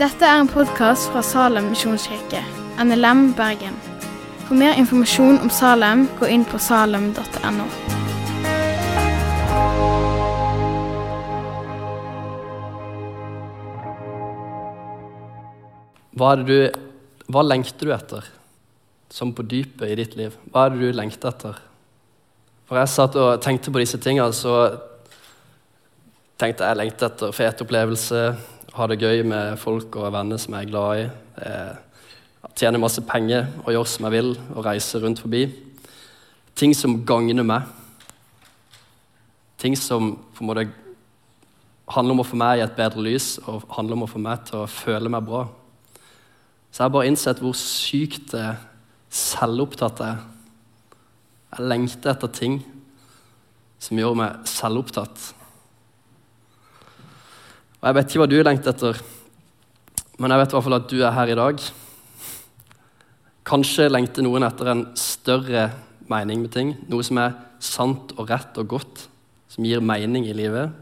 Dette er en podkast fra Salem misjonskirke, NLM Bergen. For mer informasjon om Salem, gå inn på salem.no. Hva, du, hva lengter du etter, som på dypet i ditt liv? Hva er det du lengter etter? For jeg satt og tenkte på disse tingene, så tenkte jeg lengter etter fet opplevelse, ha det gøy med folk og venner som jeg er glad i, eh, tjene masse penger og gjøre som jeg vil, og reise rundt forbi. Ting som gagner meg. Ting som på en måte handler om å få meg i et bedre lys og handler om å få meg til å føle meg bra. Så jeg har bare innsett hvor sykt selvopptatt jeg er. Jeg lengter etter ting som gjør meg selvopptatt. Og Jeg vet ikke hva du lengter etter, men jeg vet i hvert fall at du er her i dag. Kanskje lengter noen etter en større mening med ting. Noe som er sant og rett og godt, som gir mening i livet.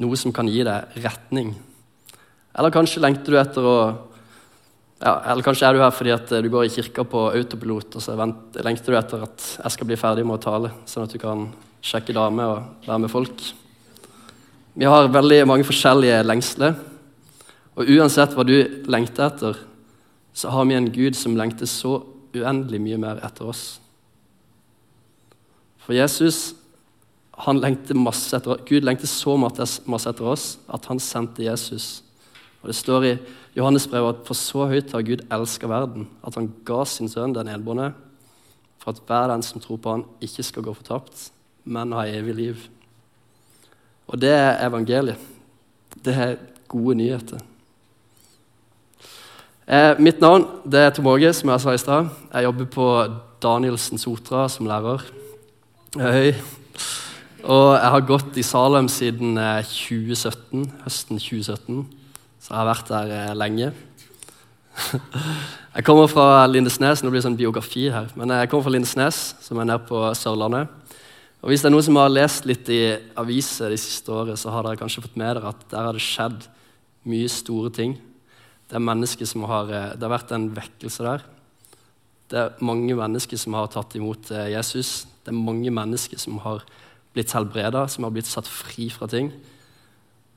Noe som kan gi deg retning. Eller kanskje lengter du etter å ja, Eller kanskje er du her fordi at du går i kirka på autopilot, og så lengter du etter at jeg skal bli ferdig med å tale, sånn at du kan sjekke damer og være med folk. Vi har veldig mange forskjellige lengsler. Og uansett hva du lengter etter, så har vi en Gud som lengter så uendelig mye mer etter oss. For Jesus han lengter masse etter, Gud lengter så masse etter oss at han sendte Jesus. Og Det står i Johannes brev at for så høyt har Gud elska verden, at han ga sin sønn den enbårne, for at hver den som tror på han, ikke skal gå fortapt, men ha evig liv. Og det er evangeliet. Det er gode nyheter. Eh, mitt navn det er Tom Åge, som jeg sa i stad. Jeg jobber på Danielsen Sotra som lærer. Høy. Og jeg har gått i Salem siden 2017, eh, høsten 2017. Så jeg har vært der eh, lenge. Jeg kommer fra Lindesnes. Nå blir det sånn biografi her. Men jeg kommer fra Lindesnes, som er nede på Sørlandet. Og Hvis det er noen som har lest litt i aviser de siste året, så har dere kanskje fått med dere at der har det skjedd mye store ting. Det er mennesker som har, eh, det har vært en vekkelse der. Det er mange mennesker som har tatt imot eh, Jesus. Det er mange mennesker som har blitt helbreda, som har blitt satt fri fra ting,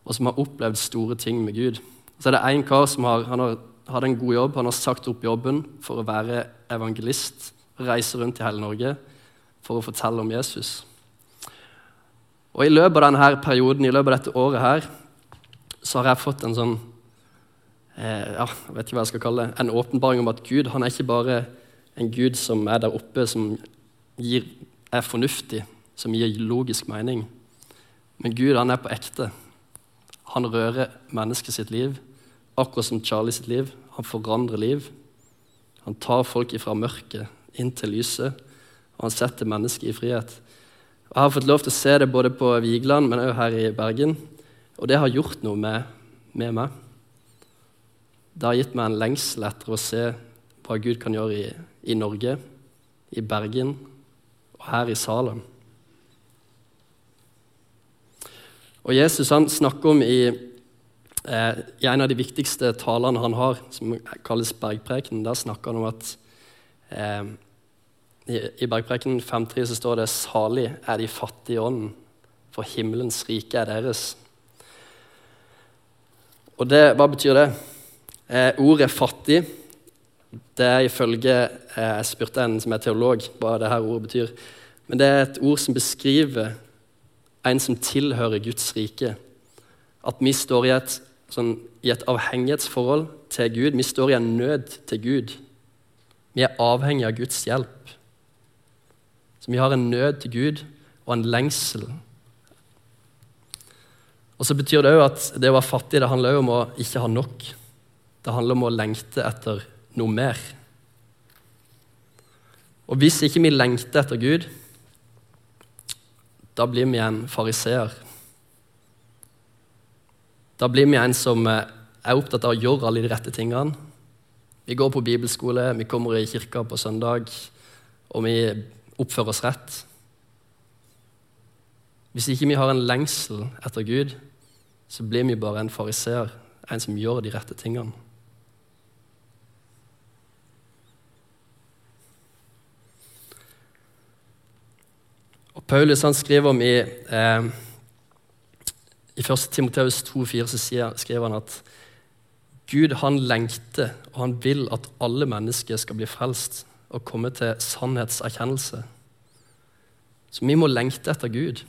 og som har opplevd store ting med Gud. Så er det én kar som har, han har hatt en god jobb. Han har sagt opp jobben for å være evangelist. Reise rundt i hele Norge for å fortelle om Jesus. Og I løpet av denne perioden, i løpet av dette året her, så har jeg fått en sånn eh, ja, jeg vet ikke hva jeg skal kalle det, en åpenbaring om at Gud han er ikke bare en Gud som er der oppe, som gir, er fornuftig, som gir logisk mening. Men Gud han er på ekte. Han rører mennesket sitt liv akkurat som Charlie sitt liv. Han forandrer liv. Han tar folk ifra mørket inn til lyset, og han setter mennesket i frihet. Og jeg har fått lov til å se det både på Vigeland, men også her i Bergen. Og det har gjort noe med, med meg. Det har gitt meg en lengsel etter å se hva Gud kan gjøre i, i Norge, i Bergen og her i Salem. Og Jesus han snakker om i Eh, I en av de viktigste talene han har, som kalles Bergprekenen, der snakker han om at eh, i, i Bergprekenen 5.3 så står det 'Salig er de fattige i ånden, for himmelens rike er deres'. Og det, Hva betyr det? Eh, ordet 'fattig' det er ifølge eh, Jeg spurte en som er teolog, hva det her ordet betyr. Men det er et ord som beskriver en som tilhører Guds rike. At vi står i et sånn, i et avhengighetsforhold til Gud. Vi står i en nød til Gud. Vi er avhengig av Guds hjelp. Så vi har en nød til Gud og en lengsel. Og så betyr det òg at det å være fattig det handler om å ikke ha nok. Det handler om å lengte etter noe mer. Og hvis ikke vi lengter etter Gud, da blir vi en fariseer. Da blir vi en som eh, er opptatt av å gjøre alle de rette tingene. Vi går på bibelskole, vi kommer i kirka på søndag, og vi oppfører oss rett. Hvis ikke vi har en lengsel etter Gud, så blir vi bare en fariseer, en som gjør de rette tingene. Og Paulus han skriver om i, eh, i 1. Timoteus 2,4 så skriver han at Gud han lengter og han vil at alle mennesker skal bli frelst og komme til sannhetserkjennelse. Så vi må lengte etter Gud.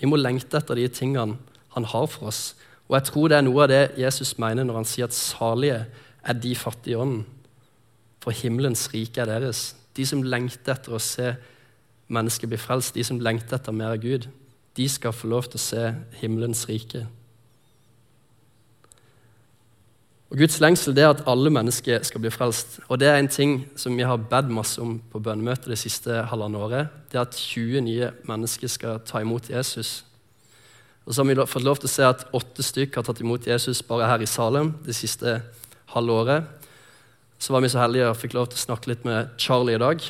Vi må lengte etter de tingene han har for oss. Og jeg tror det er noe av det Jesus mener når han sier at salige er de fattige i ånden. For himmelens rike er deres. De som lengter etter å se mennesket bli frelst, de som lengter etter mer av Gud, de skal få lov til å se himmelens rike. Og Guds lengsel det er at alle mennesker skal bli frelst. Og Det er en ting som vi har bedt masse om på bønnemøtet det siste halvannet året. Det er at 20 nye mennesker skal ta imot Jesus. Og så har vi fått lov til å se at åtte stykker har tatt imot Jesus bare her i Salem det siste halve. Så var vi så heldige og fikk lov til å snakke litt med Charlie i dag.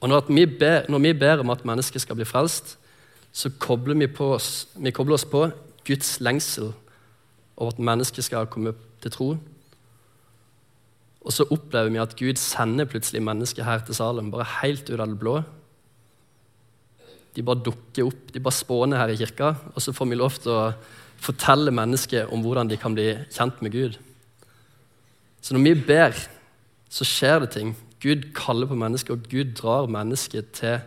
Og når vi, ber, når vi ber om at mennesker skal bli frelst, så kobler vi, oss, vi kobler oss på Guds lengsel over at mennesker skal komme til tro. Og så opplever vi at Gud sender plutselig mennesker her til Salem, bare helt ut av det blå. De bare dukker opp, de bare spåner her i kirka, og så får vi lov til å fortelle mennesker om hvordan de kan bli kjent med Gud. Så når vi ber, så skjer det ting. Gud kaller på mennesker, og Gud drar mennesker til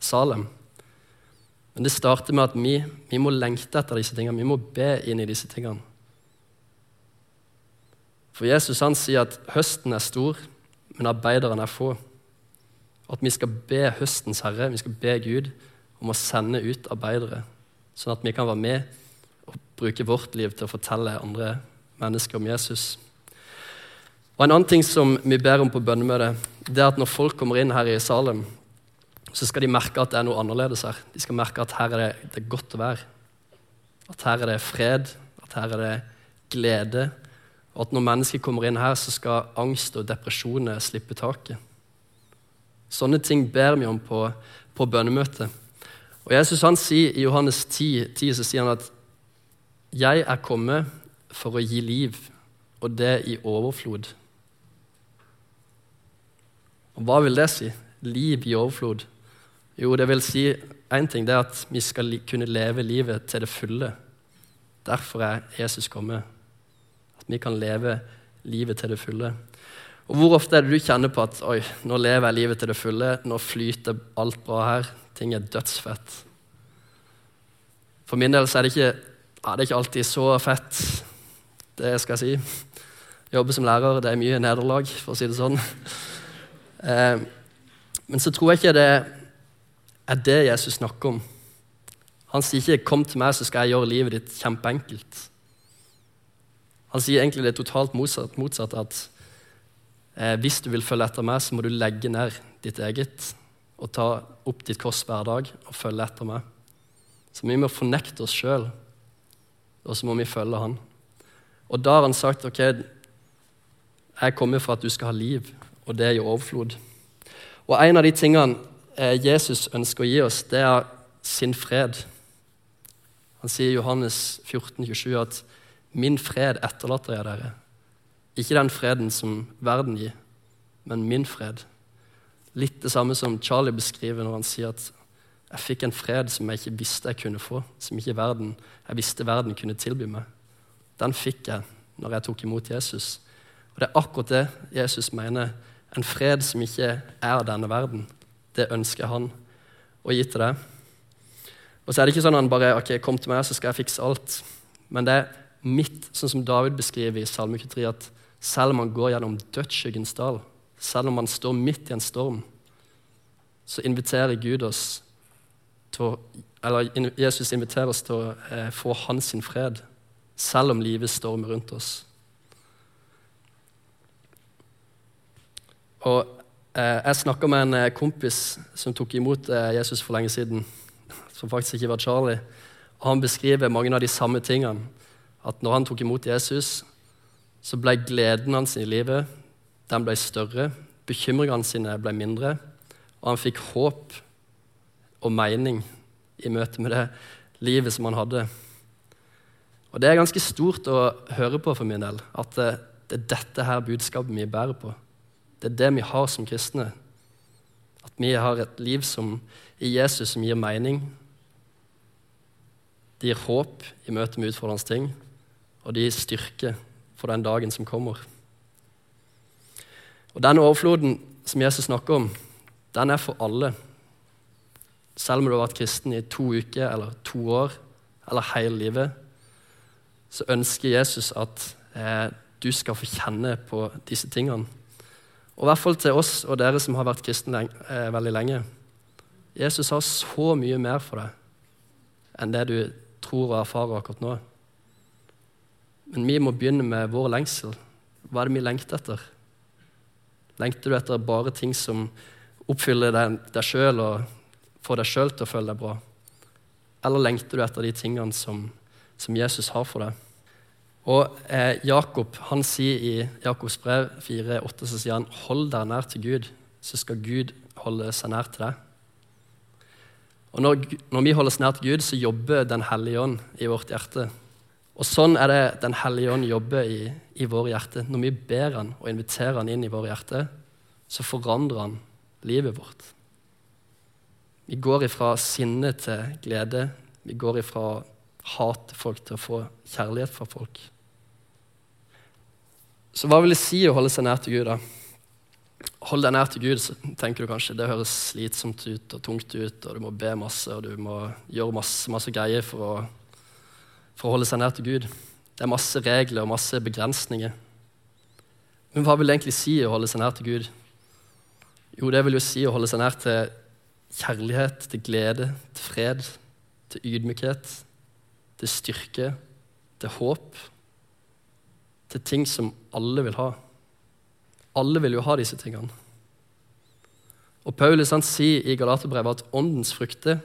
Salem. Men det starter med at vi, vi må lengte etter disse tingene. Vi må be inn i disse tingene. For Jesus han sier at høsten er stor, men arbeiderne er få. Og at vi skal be høstens herre, vi skal be Gud om å sende ut arbeidere, sånn at vi kan være med og bruke vårt liv til å fortelle andre mennesker om Jesus. Og En annen ting som vi ber om på bønnemøtet, det er at når folk kommer inn her i Salem, så skal de merke at det er noe annerledes her. De skal merke at her er det, det er godt å være. At her er det fred, at her er det glede. Og at når mennesker kommer inn her, så skal angst og depresjoner slippe taket. Sånne ting ber vi om på, på bønnemøtet. Og Jesus han sier I Johannes 10, 10 så sier han at 'Jeg er kommet for å gi liv, og det i overflod'. Og Hva vil det si? Liv i overflod? Jo, det vil si én ting, det er at vi skal kunne leve livet til det fulle. Derfor er Jesus kommet. Vi kan leve livet til det fulle. Og Hvor ofte er det du kjenner på at oi, nå lever jeg livet til det fulle, nå flyter alt bra her, ting er dødsfett? For min del så er det ikke, ja, det er ikke alltid så fett, det skal jeg si. Jobbe som lærer, det er mye nederlag, for å si det sånn. Eh, men så tror jeg ikke det er det Jesus snakker om. Han sier ikke 'kom til meg, så skal jeg gjøre livet ditt kjempeenkelt'. Han sier egentlig det totalt motsatt, motsatt at eh, hvis du vil følge etter meg, så må du legge ned ditt eget og ta opp ditt kors hver dag og følge etter meg. Så vi må fornekte oss sjøl, og så må vi følge Han. Og da har han sagt ok, jeg kommer for at du skal ha liv og det er jo overflod. Og En av de tingene eh, Jesus ønsker å gi oss, det er sin fred. Han sier i Johannes 14, 27 at 'min fred etterlater jeg dere'. Ikke den freden som verden gir, men min fred. Litt det samme som Charlie beskriver når han sier at 'jeg fikk en fred som jeg ikke visste jeg kunne få', som ikke verden, jeg visste verden kunne tilby meg'. Den fikk jeg når jeg tok imot Jesus. Og Det er akkurat det Jesus mener en fred som ikke er denne verden. Det ønsker han å gi til deg. Og så er det ikke sånn at han bare ok, kom til meg, så skal jeg fikse alt. Men det er mitt, sånn som David beskriver i Salme 23, at selv om man går gjennom dødsskyggens dal, selv om man står midt i en storm, så inviterer Gud oss til å, eller Jesus inviterer oss til å eh, få hans sin fred, selv om livet stormer rundt oss. Og eh, Jeg snakka med en eh, kompis som tok imot eh, Jesus for lenge siden, som faktisk ikke var Charlie. Og Han beskriver mange av de samme tingene. At når han tok imot Jesus, så ble gleden hans i livet den ble større. Bekymringene sine ble mindre. Og han fikk håp og mening i møte med det livet som han hadde. Og Det er ganske stort å høre på for min del, at det, det er dette her budskapet vi bærer på. Det er det vi har som kristne. At vi har et liv som, i Jesus som gir mening. Det gir håp i møte med utfordrende ting, og det gir styrke for den dagen som kommer. Og Den overfloden som Jesus snakker om, den er for alle. Selv om du har vært kristen i to uker eller to år eller hele livet, så ønsker Jesus at eh, du skal få kjenne på disse tingene. Og i hvert fall til oss og dere som har vært kristne eh, veldig lenge. Jesus har så mye mer for deg enn det du tror og erfarer akkurat nå. Men vi må begynne med vår lengsel. Hva er det vi lengter etter? Lengter du etter bare ting som oppfyller deg, sjøl og får deg sjøl til å føle deg bra? Eller lengter du etter de tingene som, som Jesus har for deg? Og eh, Jakob han sier i Jakobs brev 4,8 så sier han, hold deg nær til Gud, så skal Gud holde seg nær til deg. Og når, når vi holder oss nær til Gud, så jobber Den hellige ånd i vårt hjerte. Og Sånn er det Den hellige ånd jobber i, i våre hjerter. Når vi ber han og inviterer han inn i våre hjerter, så forandrer han livet vårt. Vi går ifra sinne til glede. Vi går ifra å folk til å få kjærlighet fra folk. Så hva vil det si å holde seg nær til Gud? da? Hold deg nær til Gud, så tenker du kanskje det høres slitsomt ut og tungt ut, og du må be masse og du må gjøre masse, masse greier for å for å holde seg nær til Gud. Det er masse regler og masse begrensninger. Men hva vil det egentlig si å holde seg nær til Gud? Jo, det vil jo si å holde seg nær til kjærlighet, til glede, til fred, til ydmykhet, til styrke, til håp. Til ting som alle vil ha. Alle vil jo ha disse tingene. Og Paulus han sier i Galaterbrevet at åndens frukter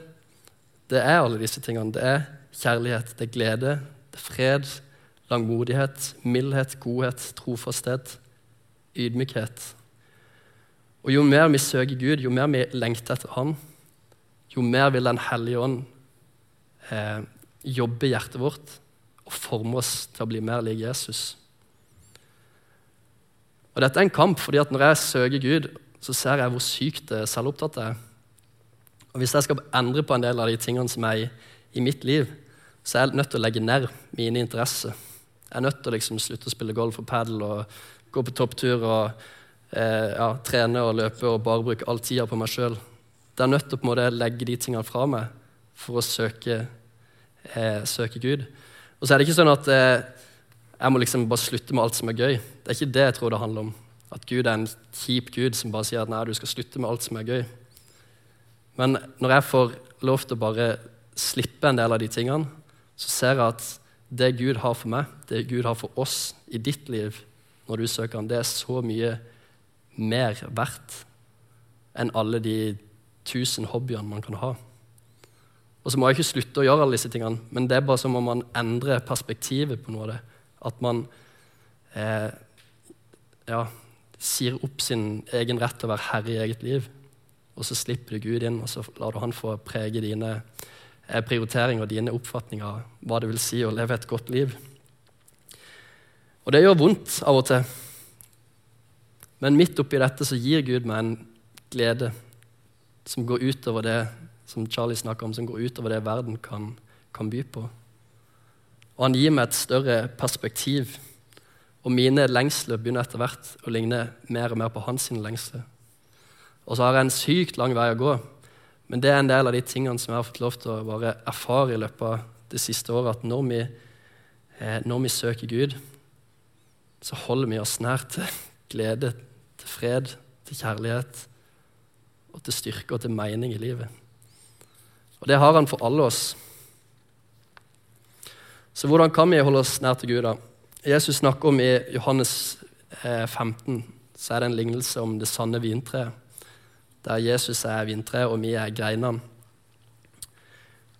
det er alle disse tingene. Det er kjærlighet, det er glede, det er fred, langmodighet, mildhet, godhet, trofasthet, ydmykhet. Og Jo mer vi søker Gud, jo mer vi lengter etter Han, jo mer vil Den hellige ånd eh, jobbe i hjertet vårt og forme oss til å bli mer lik Jesus. Og Dette er en kamp, fordi at når jeg søker Gud, så ser jeg hvor sykt selvopptatt jeg er. Og Hvis jeg skal endre på en del av de tingene som er i, i mitt liv, så er jeg nødt til å legge ned mine interesser. Jeg er nødt til å liksom slutte å spille golf og padel og gå på topptur og eh, ja, trene og løpe og bare bruke all tida på meg sjøl. Det er nødt til å på en måte legge de tingene fra meg for å søke, eh, søke Gud. Og så er det ikke sånn at eh, jeg må liksom bare slutte med alt som er gøy. Det er ikke det jeg tror det handler om. At Gud er en kjip Gud som bare sier at nei, du skal slutte med alt som er gøy. Men når jeg får lov til å bare slippe en del av de tingene, så ser jeg at det Gud har for meg, det Gud har for oss i ditt liv, når du søker Han, det er så mye mer verdt enn alle de tusen hobbyene man kan ha. Og så må jeg ikke slutte å gjøre alle disse tingene, men det er bare som om man endrer perspektivet på noe av det. At man eh, ja, sier opp sin egen rett til å være herre i eget liv. Og så slipper du Gud inn, og så lar du han få prege dine prioritering og dine oppfatninger av hva det vil si å leve et godt liv. Og det gjør vondt av og til. Men midt oppi dette så gir Gud meg en glede som går utover det som Charlie snakker om, som går utover det verden kan, kan by på. Og han gir meg et større perspektiv. Og mine lengsler begynner etter hvert å ligne mer og mer på hans lengsler. Og så har jeg en sykt lang vei å gå men det er en del av de tingene som jeg har fått lov til å bare erfare i løpet av det siste året. At når vi, eh, når vi søker Gud, så holder vi oss nær til glede, til fred, til kjærlighet og til styrke og til mening i livet. Og det har han for alle oss. Så hvordan kan vi holde oss nær til Gud? da? Jesus snakker om i Johannes 15 eh, så er det en lignelse om det sanne vintreet der Jesus er vintreet, og vi er greinene.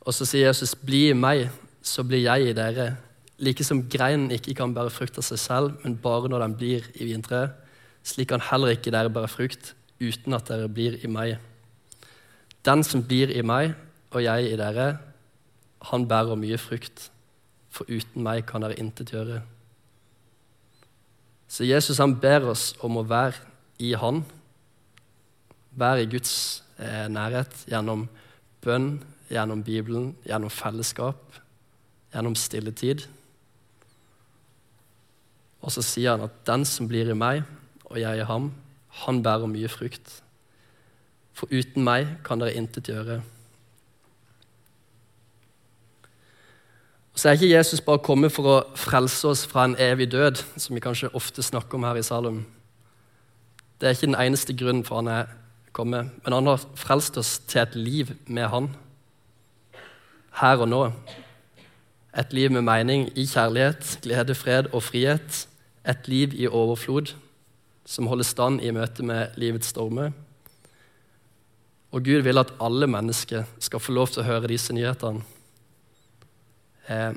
Og så sier Jesus, 'Bli i meg, så blir jeg i dere.' Like som greinen ikke kan bære frukt av seg selv, men bare når den blir i vintreet, slik kan heller ikke dere bære frukt uten at dere blir i meg. Den som blir i meg, og jeg i dere, han bærer mye frukt, for uten meg kan dere intet gjøre. Så Jesus han ber oss om å være i Han, være i Guds eh, nærhet gjennom bønn, gjennom Bibelen, gjennom fellesskap, gjennom stilletid. Og så sier han at den som blir i meg, og jeg i ham, han bærer mye frukt. For uten meg kan dere intet gjøre. Så er ikke Jesus bare kommet for å frelse oss fra en evig død, som vi kanskje ofte snakker om her i Salum. Det er ikke den eneste grunnen for han er kommet, men han har frelst oss til et liv med han. Her og nå. Et liv med mening i kjærlighet, glede, fred og frihet. Et liv i overflod som holder stand i møte med livets stormer. Og Gud vil at alle mennesker skal få lov til å høre disse nyhetene. Eh,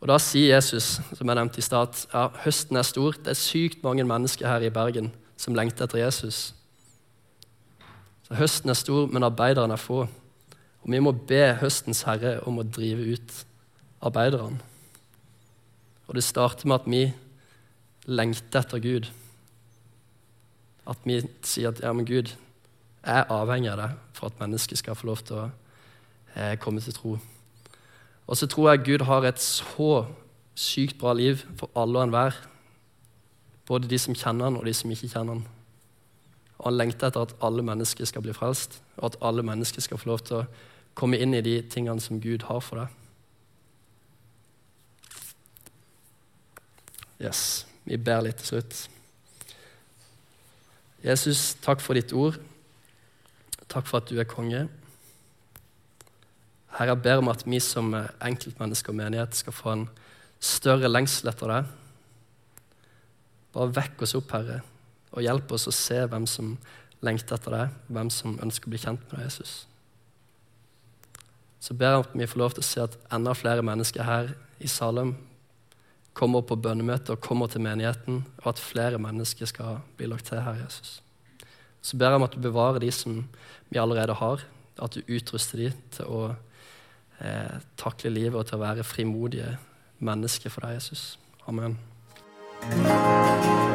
og Da sier Jesus, som jeg nevnte i stad, ja, høsten er stor. Det er sykt mange mennesker her i Bergen som lengter etter Jesus. Så Høsten er stor, men arbeiderne er få. Og vi må be høstens herre om å drive ut arbeiderne. Og det starter med at vi lengter etter Gud. At vi sier at ja, men Gud, jeg er avhengig av deg for at mennesket skal få lov til å eh, komme til tro. Og så tror jeg Gud har et så sykt bra liv for alle og enhver. Både de som kjenner han, og de som ikke kjenner han. Og han lengter etter at alle mennesker skal bli frelst, og at alle mennesker skal få lov til å komme inn i de tingene som Gud har for deg. Yes, Vi ber litt til slutt. Jesus, takk for ditt ord. Takk for at du er konge. Herre, jeg ber om at vi som enkeltmennesker og menighet skal få en større lengsel etter deg. Bare vekk oss opp, Herre, og hjelp oss å se hvem som lengter etter deg, hvem som ønsker å bli kjent med deg, Jesus. Så ber jeg om at vi får lov til å se at enda flere mennesker her i Salem kommer på bønnemøte og kommer til menigheten, og at flere mennesker skal bli lagt til her, Jesus. Så ber jeg om at du bevarer de som vi allerede har, at du utruster de til å eh, takle livet og til å være frimodige mennesker for deg, Jesus. Amen.